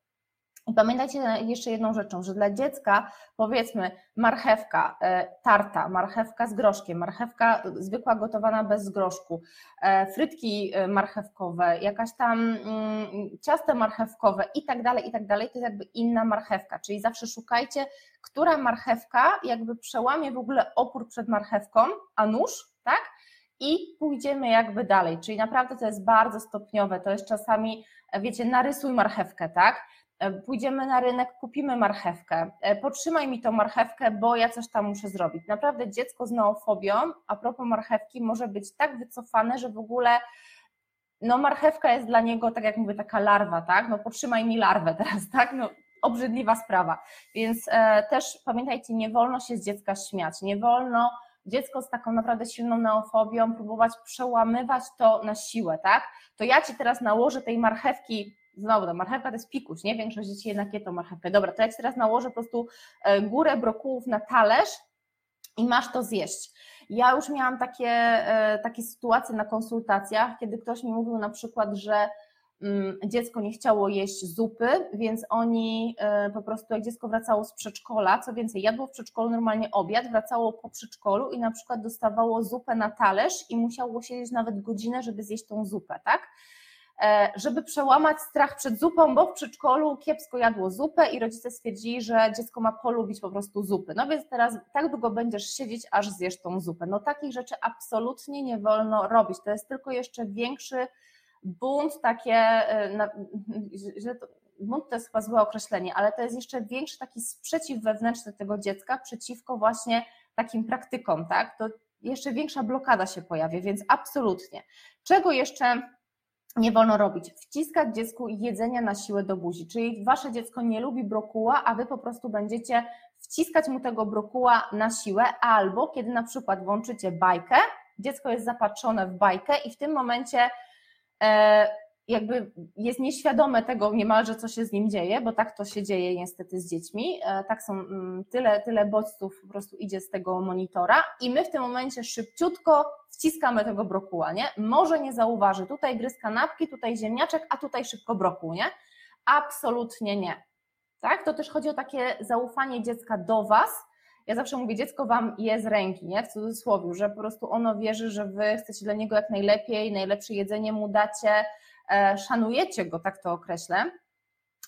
[SPEAKER 2] i pamiętajcie jeszcze jedną rzeczą, że dla dziecka powiedzmy marchewka, e, tarta, marchewka z groszkiem, marchewka zwykła gotowana bez groszku, e, frytki e, marchewkowe, jakaś tam mm, ciasto marchewkowe i tak dalej, i tak dalej, to jest jakby inna marchewka, czyli zawsze szukajcie, która marchewka jakby przełamie w ogóle opór przed marchewką, a nóż, tak? I pójdziemy jakby dalej, czyli naprawdę to jest bardzo stopniowe, to jest czasami, wiecie, narysuj marchewkę, tak? E, pójdziemy na rynek, kupimy marchewkę, e, potrzymaj mi tą marchewkę, bo ja coś tam muszę zrobić. Naprawdę dziecko z neofobią, a propos marchewki, może być tak wycofane, że w ogóle no marchewka jest dla niego, tak jak mówię, taka larwa, tak? No potrzymaj mi larwę teraz, tak? No obrzydliwa sprawa. Więc e, też pamiętajcie, nie wolno się z dziecka śmiać, nie wolno dziecko z taką naprawdę silną neofobią próbować przełamywać to na siłę, tak? To ja ci teraz nałożę tej marchewki znowu, no, marchewka to jest pikuś, nie? Większość dzieci jednak je tą marchewkę. Dobra, to jak teraz nałożę po prostu e, górę brokułów na talerz i masz to zjeść. Ja już miałam takie, e, takie sytuacje na konsultacjach, kiedy ktoś mi mówił na przykład, że mm, dziecko nie chciało jeść zupy, więc oni e, po prostu jak dziecko wracało z przedszkola, co więcej, jadło w przedszkolu normalnie obiad, wracało po przedszkolu i na przykład dostawało zupę na talerz i musiało siedzieć nawet godzinę, żeby zjeść tą zupę, tak? E, żeby przełamać strach przed zupą, bo w przedszkolu kiepsko jadło zupę i rodzice stwierdzili, że dziecko ma polubić po prostu zupy. No więc teraz tak długo będziesz siedzieć, aż zjesz tą zupę. No takich rzeczy absolutnie nie wolno robić. To jest tylko jeszcze większy bunt, takie, e, bunt to jest chyba złe określenie, ale to jest jeszcze większy taki sprzeciw wewnętrzny tego dziecka przeciwko właśnie takim praktykom, tak? To jeszcze większa blokada się pojawi, więc absolutnie. Czego jeszcze nie wolno robić. Wciskać dziecku jedzenia na siłę do buzi, czyli wasze dziecko nie lubi brokuła, a wy po prostu będziecie wciskać mu tego brokuła na siłę, albo kiedy na przykład włączycie bajkę, dziecko jest zapatrzone w bajkę i w tym momencie e, jakby jest nieświadome tego niemalże, co się z nim dzieje, bo tak to się dzieje niestety z dziećmi. E, tak są mm, tyle, tyle bodźców po prostu idzie z tego monitora i my w tym momencie szybciutko wciskamy tego brokuła, nie? Może nie zauważy, tutaj gryz kanapki, tutaj ziemniaczek, a tutaj szybko brokuł, nie? Absolutnie nie. Tak? To też chodzi o takie zaufanie dziecka do Was. Ja zawsze mówię, dziecko Wam je z ręki, nie? W cudzysłowie, że po prostu ono wierzy, że Wy chcecie dla niego jak najlepiej, najlepsze jedzenie mu dacie, szanujecie go, tak to określę.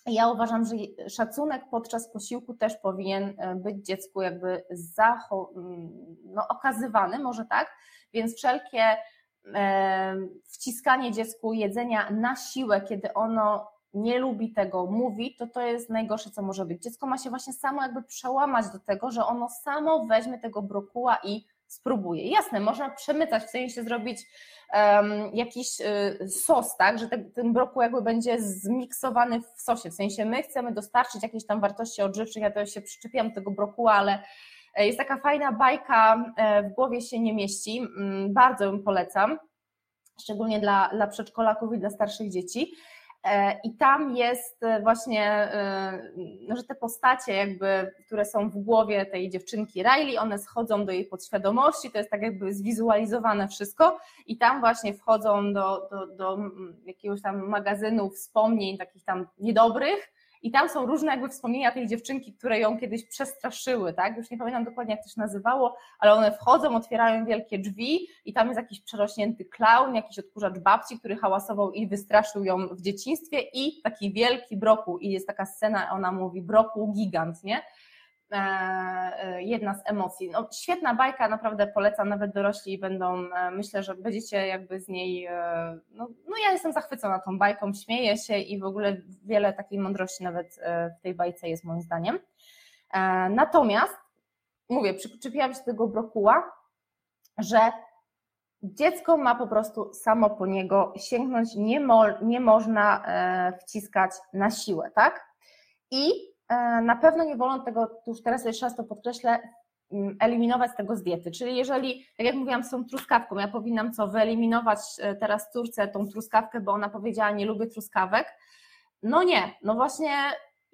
[SPEAKER 2] Ja uważam, że szacunek podczas posiłku też powinien e, być dziecku jakby mm, no, okazywany, może tak, więc wszelkie e, wciskanie dziecku jedzenia na siłę, kiedy ono nie lubi tego, mówi, to to jest najgorsze, co może być. Dziecko ma się właśnie samo jakby przełamać do tego, że ono samo weźmie tego brokuła i spróbuje. Jasne, można przemycać, w sensie zrobić um, jakiś y, sos, tak, że te, ten brokuł jakby będzie zmiksowany w sosie, w sensie my chcemy dostarczyć jakieś tam wartości odżywczych, ja to się przyczepiam do tego brokuła, ale e, jest taka fajna bajka, e, w głowie się nie mieści, mm, bardzo ją polecam, szczególnie dla, dla przedszkolaków i dla starszych dzieci. E, I tam jest e, właśnie, e, no, że te postacie, jakby, które są w głowie tej dziewczynki Riley, one schodzą do jej podświadomości, to jest tak jakby zwizualizowane wszystko, i tam właśnie wchodzą do, do, do jakiegoś tam magazynu wspomnień, takich tam niedobrych, i tam są różne jakby wspomnienia tej dziewczynki, które ją kiedyś przestraszyły, tak? Już nie pamiętam dokładnie, jak to się nazywało, ale one wchodzą, otwierają wielkie drzwi i tam jest jakiś przerośnięty klaun, jakiś odkurzacz babci, który hałasował i wystraszył ją w dzieciństwie i taki wielki brokuł i jest taka scena, ona mówi brokuł gigant, nie? E, e, jedna z emocji. No, świetna bajka, naprawdę polecam, nawet dorośli będą, e, myślę, że będziecie jakby z niej, no, no ja jestem zachwycona tą bajką, śmieję się i w ogóle wiele takiej mądrości nawet w tej bajce jest moim zdaniem. Natomiast, mówię, przyczepiłam się do tego brokuła, że dziecko ma po prostu samo po niego sięgnąć, nie, mo, nie można wciskać na siłę, tak? I na pewno nie wolno tego, już teraz jeszcze raz to podkreślę, mm, eliminować tego z diety. Czyli jeżeli, tak jak mówiłam, tą truskawką, ja powinnam co, wyeliminować e, teraz córce tą truskawkę, bo ona powiedziała, nie lubię truskawek. No nie, no właśnie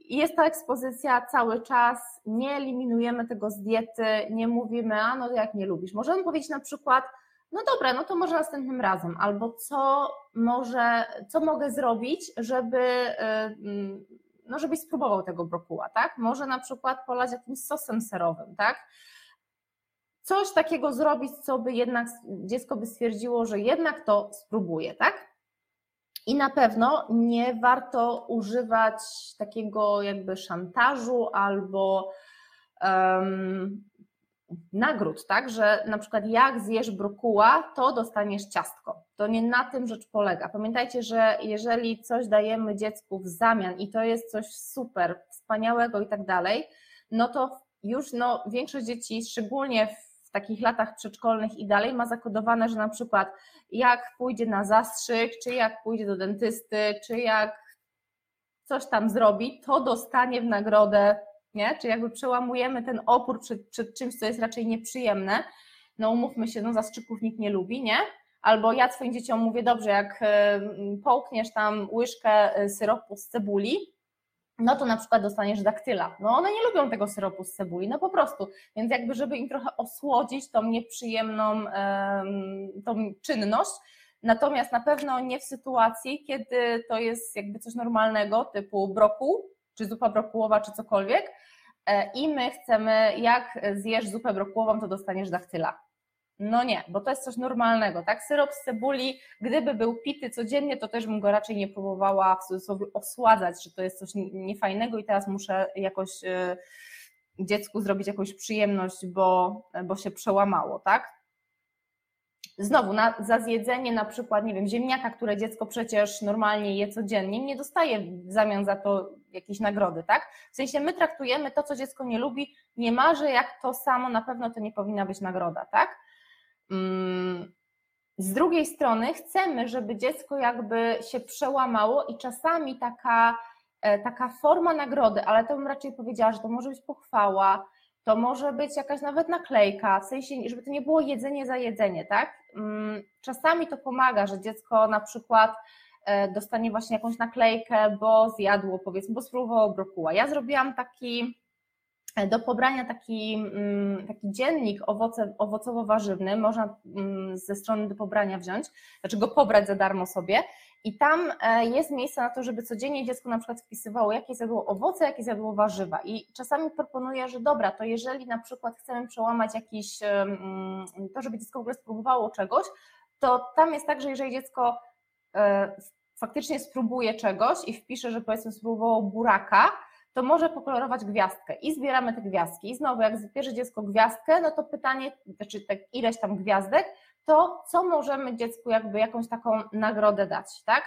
[SPEAKER 2] jest ta ekspozycja cały czas, nie eliminujemy tego z diety, nie mówimy, a no jak nie lubisz. Możemy powiedzieć na przykład, no dobra, no to może następnym razem, albo co może, co mogę zrobić, żeby e, no żebyś spróbował tego brokuła, tak? Może na przykład polać jakimś sosem serowym, tak? Coś takiego zrobić, co by jednak dziecko by stwierdziło, że jednak to spróbuje, tak? I na pewno nie warto używać takiego jakby szantażu albo um, nagród, tak, że na przykład jak zjesz brokuła, to dostaniesz ciastko. To nie na tym rzecz polega. Pamiętajcie, że jeżeli coś dajemy dziecku w zamian i to jest coś super, wspaniałego i tak dalej, no to już no, większość dzieci, szczególnie w takich latach przedszkolnych i dalej, ma zakodowane, że na przykład jak pójdzie na zastrzyk, czy jak pójdzie do dentysty, czy jak coś tam zrobi, to dostanie w nagrodę nie? Czy jakby przełamujemy ten opór przed, przed czymś, co jest raczej nieprzyjemne. No umówmy się, no zastrzyków nikt nie lubi, nie? Albo ja swoim dzieciom mówię, dobrze, jak połkniesz tam łyżkę e, syropu z cebuli, no to na przykład dostaniesz daktyla. No one nie lubią tego syropu z cebuli, no po prostu. Więc jakby, żeby im trochę osłodzić tą nieprzyjemną tą czynność, natomiast na pewno nie w sytuacji, kiedy to jest jakby coś normalnego, typu brokuł, czy zupa brokułowa, czy cokolwiek, e, i my chcemy, jak zjesz zupę brokułową, to dostaniesz daktyla. No nie, bo to jest coś normalnego, tak? Syrop z cebuli, gdyby był pity codziennie, to też bym go raczej nie próbowała w cudzysłowie osładzać, że to jest coś niefajnego i teraz muszę jakoś e, dziecku zrobić jakąś przyjemność, bo, bo się przełamało, tak? Znowu, na, za zjedzenie na przykład, nie wiem, ziemniaka, które dziecko przecież normalnie je codziennie, nie dostaje w zamian za to jakiejś nagrody, tak? W sensie my traktujemy to, co dziecko nie lubi, nie marzy jak to samo, na pewno to nie powinna być nagroda, tak? Mm, z drugiej strony chcemy, żeby dziecko jakby się przełamało i czasami taka, e, taka forma nagrody, ale to bym raczej powiedziała, że to może być pochwała, to może być jakaś nawet naklejka, w sensie, żeby to nie było jedzenie za jedzenie, tak? Mm, czasami to pomaga, że dziecko na przykład e, dostanie właśnie jakąś naklejkę, bo zjadło, powiedzmy, bo spróbowało brokuła. Ja zrobiłam taki e, do pobrania taki, mm, taki dziennik owoce, owocowo-warzywny, można mm, ze strony do pobrania wziąć, znaczy go pobrać za darmo sobie i tam e, jest miejsce na to, żeby codziennie dziecko na przykład wpisywało, jakie zjadło owoce, jakie zjadło warzywa. I czasami proponuję, że dobra, to jeżeli na przykład chcemy przełamać jakiś, to żeby dziecko w ogóle spróbowało czegoś, to tam jest tak, że jeżeli dziecko e, faktycznie spróbuje czegoś i wpisze, że powiedzmy spróbowało buraka, to może pokolorować gwiazdkę i zbieramy te gwiazdki. I znowu, jak zbierze dziecko gwiazdkę, no to pytanie, znaczy tak ileś tam gwiazdek, to co możemy dziecku jakby jakąś taką nagrodę dać, tak?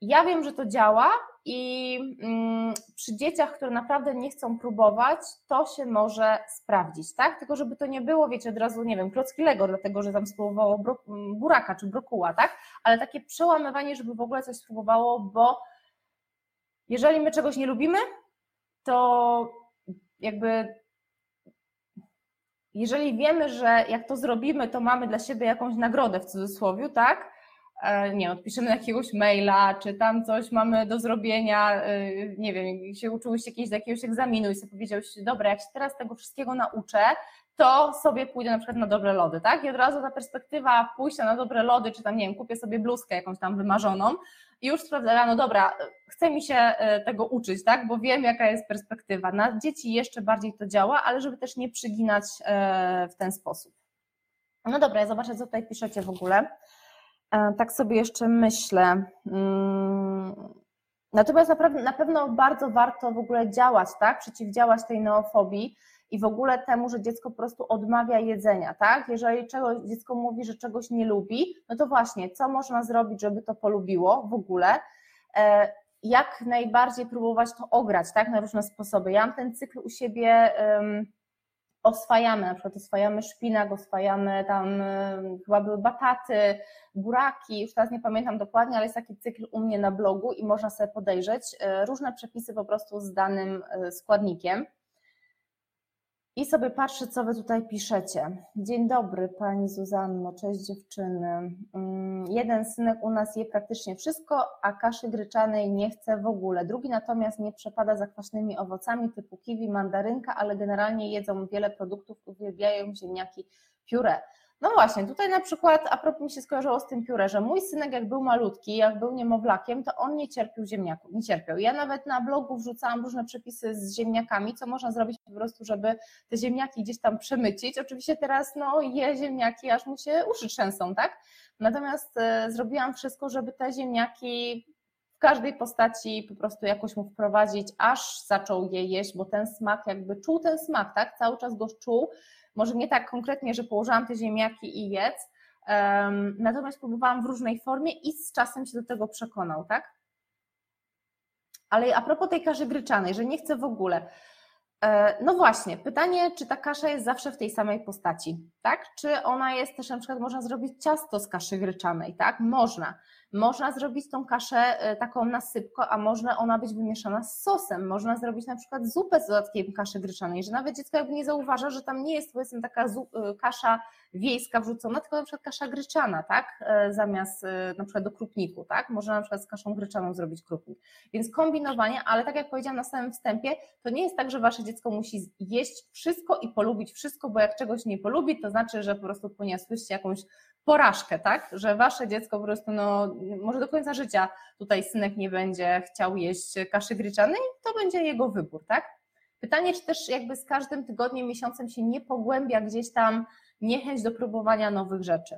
[SPEAKER 2] ja wiem, że to działa i mm, przy dzieciach, które naprawdę nie chcą próbować, to się może sprawdzić, tak? Tylko żeby to nie było, wiecie, od razu, nie wiem, klocki Lego, dlatego, że tam spróbowało buraka czy brokuła, tak? Ale takie przełamywanie, żeby w ogóle coś spróbowało, bo jeżeli my czegoś nie lubimy, to jakby jeżeli wiemy, że jak to zrobimy, to mamy dla siebie jakąś nagrodę w cudzysłowie, tak? E, nie odpiszemy jakiegoś maila, czy tam coś mamy do zrobienia, e, nie wiem, się uczyłyście kiedyś do jakiegoś egzaminu i sobie powiedziałyście, dobra, jak się teraz tego wszystkiego nauczę, to sobie pójdę na przykład na dobre lody, tak? I od razu ta perspektywa pójścia na dobre lody, czy tam, nie wiem, kupię sobie bluzkę jakąś tam wymarzoną i już sprawdzę, no dobra, chcę mi się e, tego uczyć, tak? Bo wiem, jaka jest perspektywa. Na dzieci jeszcze bardziej to działa, ale żeby też nie przyginać w ten sposób. No dobra, ja zobaczę, co tutaj piszecie w ogóle. E, tak sobie jeszcze myślę. Mm, natomiast na pewno bardzo warto w ogóle działać, tak? Przeciwdziałać tej neofobii i w ogóle temu, że dziecko po prostu odmawia jedzenia, tak? Jeżeli czegoś, dziecko mówi, że czegoś nie lubi, no to właśnie, co można zrobić, żeby to polubiło w ogóle? E, jak najbardziej próbować to ograć, tak? Na różne sposoby. Ja mam ten cykl u siebie oswajamy, na przykład oswajamy szpinak, oswajamy tam chyba były bataty, buraki, już teraz nie pamiętam dokładnie, ale jest taki cykl u mnie na blogu i można sobie podejrzeć y, różne przepisy po prostu z danym y, składnikiem. I sobie patrzę, co wy tutaj piszecie. Dzień dobry, pani Zuzanno, cześć dziewczyny. Mm, jeden synek u nas je praktycznie wszystko, a kaszy gryczanej nie chce w ogóle. Drugi natomiast nie przepada za kwaśnymi owocami typu kiwi, mandarynka, ale generalnie jedzą wiele produktów, uwielbiają ziemniaki, pióre. No właśnie, tutaj na przykład, a propos mi się skojarzyło z tym pióre, że mój synek jak był malutki, jak był niemowlakiem, to on nie cierpiał ziemniaków, nie cierpiał. Ja nawet na blogu wrzucałam różne przepisy z ziemniakami, co można zrobić po prostu, żeby te ziemniaki gdzieś tam przemycić. Oczywiście teraz no je ziemniaki, aż mu się uszy trzęsą, tak? Natomiast e, zrobiłam wszystko, żeby te ziemniaki w każdej postaci po prostu jakoś mu wprowadzić, aż zaczął je jeść, bo ten smak jakby czuł ten smak, tak? Cały czas go czuł może nie tak konkretnie, że położyłam te ziemniaki i jedz, um, natomiast próbowałam w różnej formie i z czasem się do tego przekonał, tak? Ale a propos tej kaszy gryczanej, że nie chcę w ogóle. E, no właśnie, pytanie, czy ta kasza jest zawsze w tej samej postaci, tak? Czy ona jest też, na przykład można zrobić ciasto z kaszy gryczanej, tak? Można. Można zrobić tą kaszę e, taką nasypką, a można ona być wymieszana z sosem. Można zrobić na przykład zupę z dodatkiem kaszy gryczanej, że nawet dziecko jakby nie zauważa, że tam nie jest powiedzmy taka e, kasza wiejska wrzucona, tylko na przykład kasza gryczana, tak? E, zamiast na przykład do krupniku, tak? Można na przykład z kaszą gryczaną zrobić krupnik. Więc kombinowanie, ale tak jak powiedziałam na samym wstępie, to nie jest tak, że wasze dziecko musi jeść wszystko i polubić wszystko, bo jak czegoś nie polubi, to znaczy, że po prostu poniosłyście jakąś porażkę, tak? Że wasze dziecko po prostu, no, może do końca życia tutaj synek nie będzie chciał jeść kaszy gryczanej, to będzie jego wybór, tak? Pytanie, czy też jakby z każdym tygodniem, miesiącem się nie pogłębia gdzieś tam niechęć do próbowania nowych rzeczy.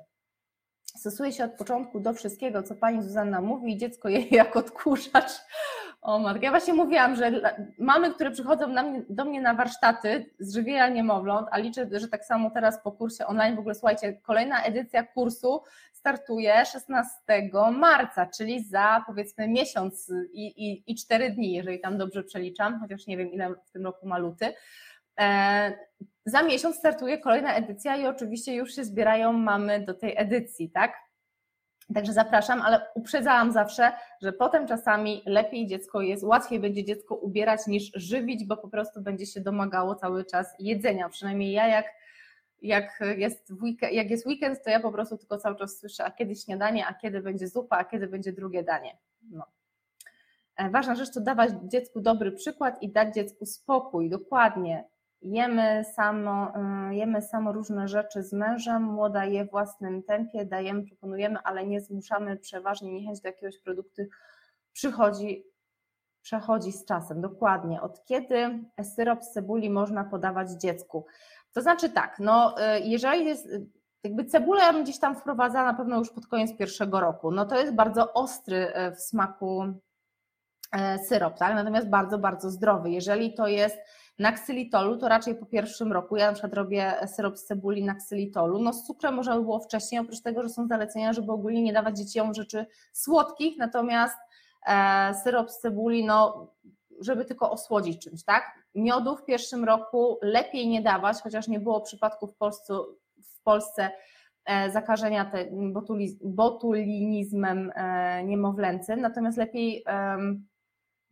[SPEAKER 2] Stosuje się od początku do wszystkiego, co pani Zuzanna mówi, dziecko je jak odkurzacz. O matko, ja właśnie mówiłam, że mamy, które przychodzą mnie, do mnie na warsztaty z żywienia niemowląt, a liczę, że tak samo teraz po kursie online, w ogóle słuchajcie, kolejna edycja kursu startuje 16 marca, czyli za powiedzmy miesiąc i, i, i 4 dni, jeżeli tam dobrze przeliczam, chociaż nie wiem ile w tym roku ma luty. E, za miesiąc startuje kolejna edycja i oczywiście już się zbierają mamy do tej edycji, tak? Także zapraszam, ale uprzedzałam zawsze, że potem czasami lepiej dziecko jest, łatwiej będzie dziecko ubierać niż żywić, bo po prostu będzie się domagało cały czas jedzenia. Przynajmniej ja jak, jak, jest, weekend, jak jest weekend, to ja po prostu tylko cały czas słyszę, a kiedy śniadanie, a kiedy będzie zupa, a kiedy będzie drugie danie. No. E, ważna rzecz to dawać dziecku dobry przykład i dać dziecku spokój, dokładnie jemy samo, y, jemy samo różne rzeczy z mężem, młoda je w własnym tempie, dajemy, proponujemy, ale nie zmuszamy, przeważnie niechęć do jakiegoś produktu przychodzi, przechodzi z czasem, dokładnie. Od kiedy syrop z cebuli można podawać dziecku? To znaczy tak, no y, jeżeli jest, jakby cebulę ja bym gdzieś tam wprowadzała na pewno już pod koniec pierwszego roku, no to jest bardzo ostry y, w smaku syrop, tak? natomiast bardzo, bardzo zdrowy. Jeżeli to jest na ksylitolu to raczej po pierwszym roku, ja na przykład robię syrop z cebuli na ksylitolu, no z cukrem można by było wcześniej, oprócz tego, że są zalecenia, żeby ogólnie nie dawać dzieciom rzeczy słodkich, natomiast e, syrop z cebuli, no żeby tylko osłodzić czymś, tak? Miodu w pierwszym roku lepiej nie dawać, chociaż nie było przypadków w Polsce, w Polsce zakażenia te, botulinizmem niemowlęcym, natomiast lepiej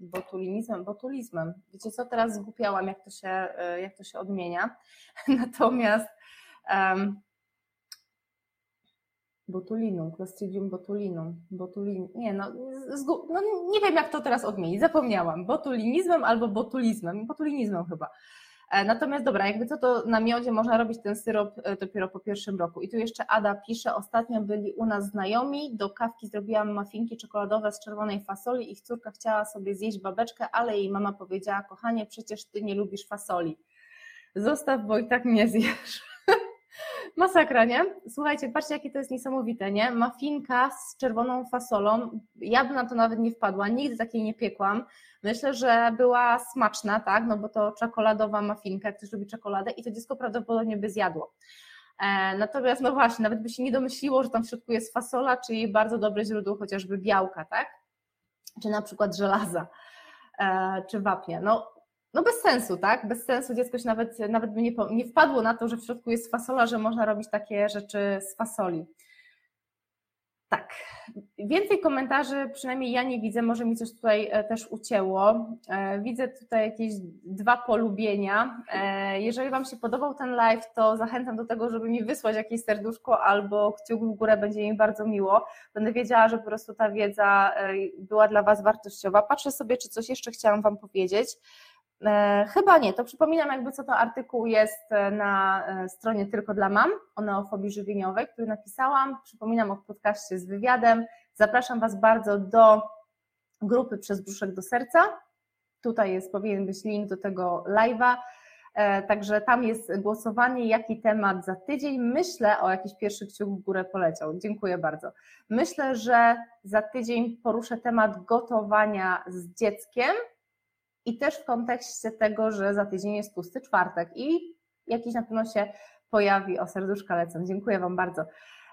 [SPEAKER 2] botulinizmem, botulizmem. Wiecie co, teraz zgłupiałam, jak to się, e, jak to się odmienia. Natomiast um, botulinum, Clostridium botulinum, botulin, nie no, zgu, no, nie wiem jak to teraz odmienić, zapomniałam, botulinizmem albo botulizmem, botulinizmem chyba. E, natomiast dobra, jakby co to na miodzie można robić ten syrop e, dopiero po pierwszym roku. I tu jeszcze Ada pisze, ostatnio byli u nas znajomi, do kawki zrobiłam mafinki czekoladowe z czerwonej fasoli, ich córka chciała sobie zjeść babeczkę, ale jej mama powiedziała, kochanie, przecież ty nie lubisz fasoli. Zostaw, bo i tak mnie zjesz. Masakra, nie? Słuchajcie, patrzcie, jakie to jest niesamowite, nie? Mafinka z czerwoną fasolą. Ja bym na to nawet nie wpadła, nigdy takiej nie piekłam. Myślę, że była smaczna, tak? No bo to czekoladowa mafinka, jak ktoś lubi czekoladę i to dziecko prawdopodobnie by zjadło. E, natomiast, no właśnie, nawet by się nie domyśliło, że tam w środku jest fasola, czyli bardzo dobre źródło chociażby białka, tak? Czy na przykład żelaza, e, czy wapnia. No, no bez sensu, tak? Bez sensu dziecko się nawet, nawet by nie, nie wpadło na to, że w środku jest fasola, że można robić takie rzeczy z fasoli. Tak. Więcej komentarzy, przynajmniej ja nie widzę, może mi coś tutaj e, też ucięło. E, widzę tutaj jakieś dwa polubienia. E, jeżeli Wam się podobał ten live, to zachęcam do tego, żeby mi wysłać jakieś serduszko albo kciuk w górę, będzie mi bardzo miło. Będę wiedziała, że po prostu ta wiedza była dla Was wartościowa. Patrzę sobie, czy coś jeszcze chciałam Wam powiedzieć. E, chyba nie, to przypominam jakby co to artykuł jest e, na e, stronie Tylko dla Mam o neofobii żywieniowej, który napisałam. Przypominam o podcaście z wywiadem. Zapraszam Was bardzo do grupy Przez brzuszek do serca. Tutaj jest, powinien być link do tego live'a. Także tam jest głosowanie, jaki temat za tydzień. Myślę, o jakiś pierwszy kciuk w górę poleciał. Dziękuję bardzo. Myślę, że za tydzień poruszę temat gotowania z dzieckiem i też w kontekście tego, że za tydzień jest pusty czwartek i jakiś na pewno się pojawi, o serduszka lecą. Dziękuję Wam bardzo.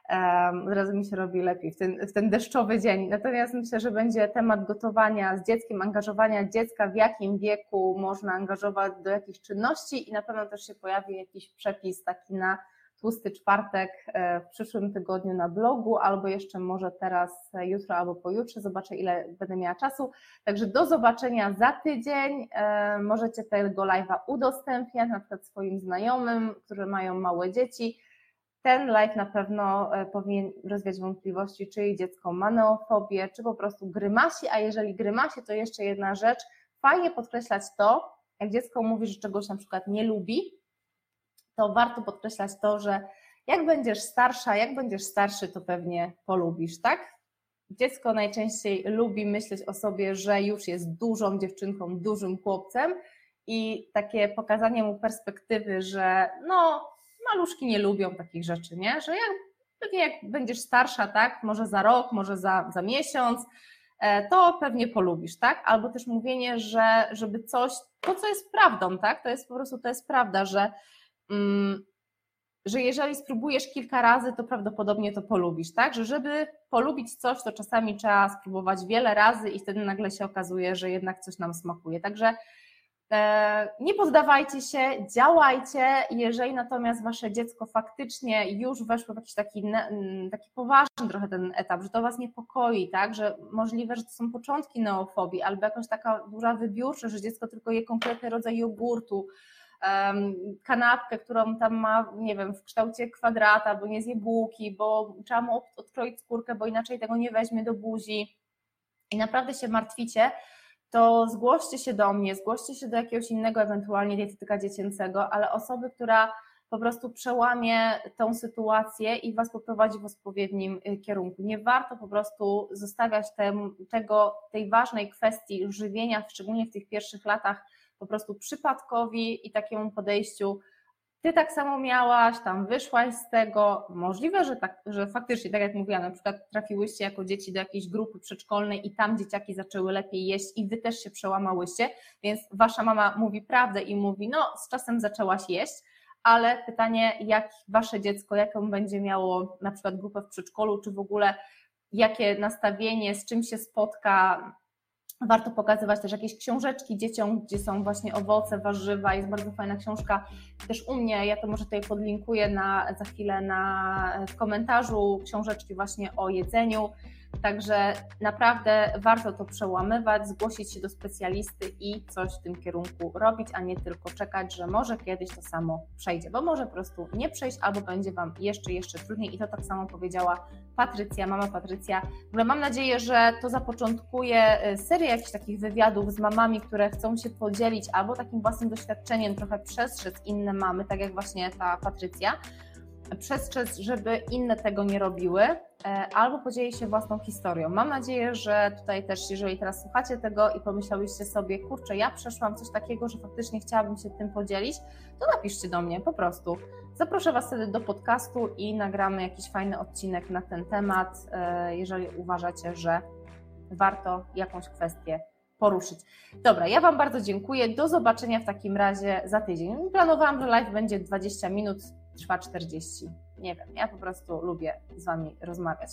[SPEAKER 2] Um, od razu mi się robi lepiej w ten, w ten deszczowy dzień. Natomiast myślę, że będzie temat gotowania z dzieckiem, angażowania dziecka, w jakim wieku można angażować do jakichś czynności i na pewno też się pojawi jakiś przepis taki na tłusty czwartek e, w przyszłym tygodniu na blogu, albo jeszcze może teraz, e, jutro albo pojutrze, zobaczę ile będę miała czasu. Także do zobaczenia za tydzień. E, możecie tego live'a udostępniać na przykład swoim znajomym, którzy mają małe dzieci. Ten live na pewno powinien rozwiać wątpliwości, czy dziecko ma neofobię, czy po prostu grymasi, a jeżeli grymasi, to jeszcze jedna rzecz, fajnie podkreślać to, jak dziecko mówi, że czegoś na przykład nie lubi, to warto podkreślać to, że jak będziesz starsza, jak będziesz starszy, to pewnie polubisz, tak? Dziecko najczęściej lubi myśleć o sobie, że już jest dużą dziewczynką, dużym chłopcem i takie pokazanie mu perspektywy, że no, maluszki nie lubią takich rzeczy, nie? Że jak, pewnie jak będziesz starsza, tak, może za rok, może za, za miesiąc, e, to pewnie polubisz, tak? Albo też mówienie, że żeby coś, to co jest prawdą, tak? To jest po prostu, to jest prawda, że że jeżeli spróbujesz kilka razy, to prawdopodobnie to polubisz, tak? Że żeby polubić coś, to czasami trzeba spróbować wiele razy i wtedy nagle się okazuje, że jednak coś nam smakuje. Także e, nie poddawajcie się, działajcie. Jeżeli natomiast wasze dziecko faktycznie już weszło w jakiś taki, taki poważny trochę ten etap, że to was niepokoi, tak? Że możliwe, że to są początki neofobii, albo jakaś taka duża wybiórczość, że dziecko tylko je konkretny rodzaj jogurtu, kanapkę, którą tam ma, nie wiem, w kształcie kwadrata, bo nie zje bułki, bo trzeba mu odkroić skórkę, bo inaczej tego nie weźmie do buzi i naprawdę się martwicie, to zgłoście się do mnie, zgłoście się do jakiegoś innego ewentualnie dietetyka dziecięcego, ale osoby, która po prostu przełamie tą sytuację i Was poprowadzi w odpowiednim y, kierunku. Nie warto po prostu zostawiać tego, tej ważnej kwestii żywienia, szczególnie w tych pierwszych latach, po prostu przypadkowi i takiemu podejściu, ty tak samo miałaś, tam wyszłaś z tego, możliwe, że, tak, że faktycznie, tak jak mówiłam, na przykład trafiłyście jako dzieci do jakiejś grupy przedszkolnej i tam dzieciaki zaczęły lepiej jeść i wy też się przełamałyście, więc wasza mama mówi prawdę i mówi, no z czasem zaczęłaś jeść, ale pytanie, jak wasze dziecko, jaką będzie miało na przykład grupę w przedszkolu, czy w ogóle jakie nastawienie, z czym się spotka, Warto pokazywać też jakieś książeczki dzieciom, gdzie są właśnie owoce, warzywa. Jest bardzo fajna książka też u mnie. Ja to może tutaj podlinkuję na, za chwilę na, w komentarzu książeczki właśnie o jedzeniu. Także naprawdę warto to przełamywać, zgłosić się do specjalisty i coś w tym kierunku robić, a nie tylko czekać, że może kiedyś to samo przejdzie, bo może po prostu nie przejść albo będzie Wam jeszcze, jeszcze trudniej i to tak samo powiedziała Patrycja, mama Patrycja. W ogóle mam nadzieję, że to zapoczątkuje y, serię jakichś takich wywiadów z mamami, które chcą się podzielić albo takim własnym doświadczeniem, trochę przestrzec inne mamy, tak jak właśnie ta Patrycja, przestrzec, żeby inne tego nie robiły, e, albo podzieli się własną historią. Mam nadzieję, że tutaj też, jeżeli teraz słuchacie tego i pomyślałyście sobie, kurczę, ja przeszłam coś takiego, że faktycznie chciałabym się tym podzielić, to napiszcie do mnie po prostu. Zaproszę Was wtedy do podcastu i nagramy jakiś fajny odcinek na ten temat, e, jeżeli uważacie, że warto jakąś kwestię poruszyć. Dobra, ja Wam bardzo dziękuję. Do zobaczenia w takim razie za tydzień. Planowałam, że live będzie 20 minut, trwa 40. Nie wiem, ja po prostu lubię z Wami rozmawiać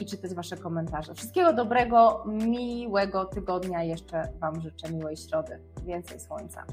[SPEAKER 2] i czytać Wasze komentarze. Wszystkiego dobrego, miłego tygodnia. Jeszcze Wam życzę miłej środy. Więcej słońca.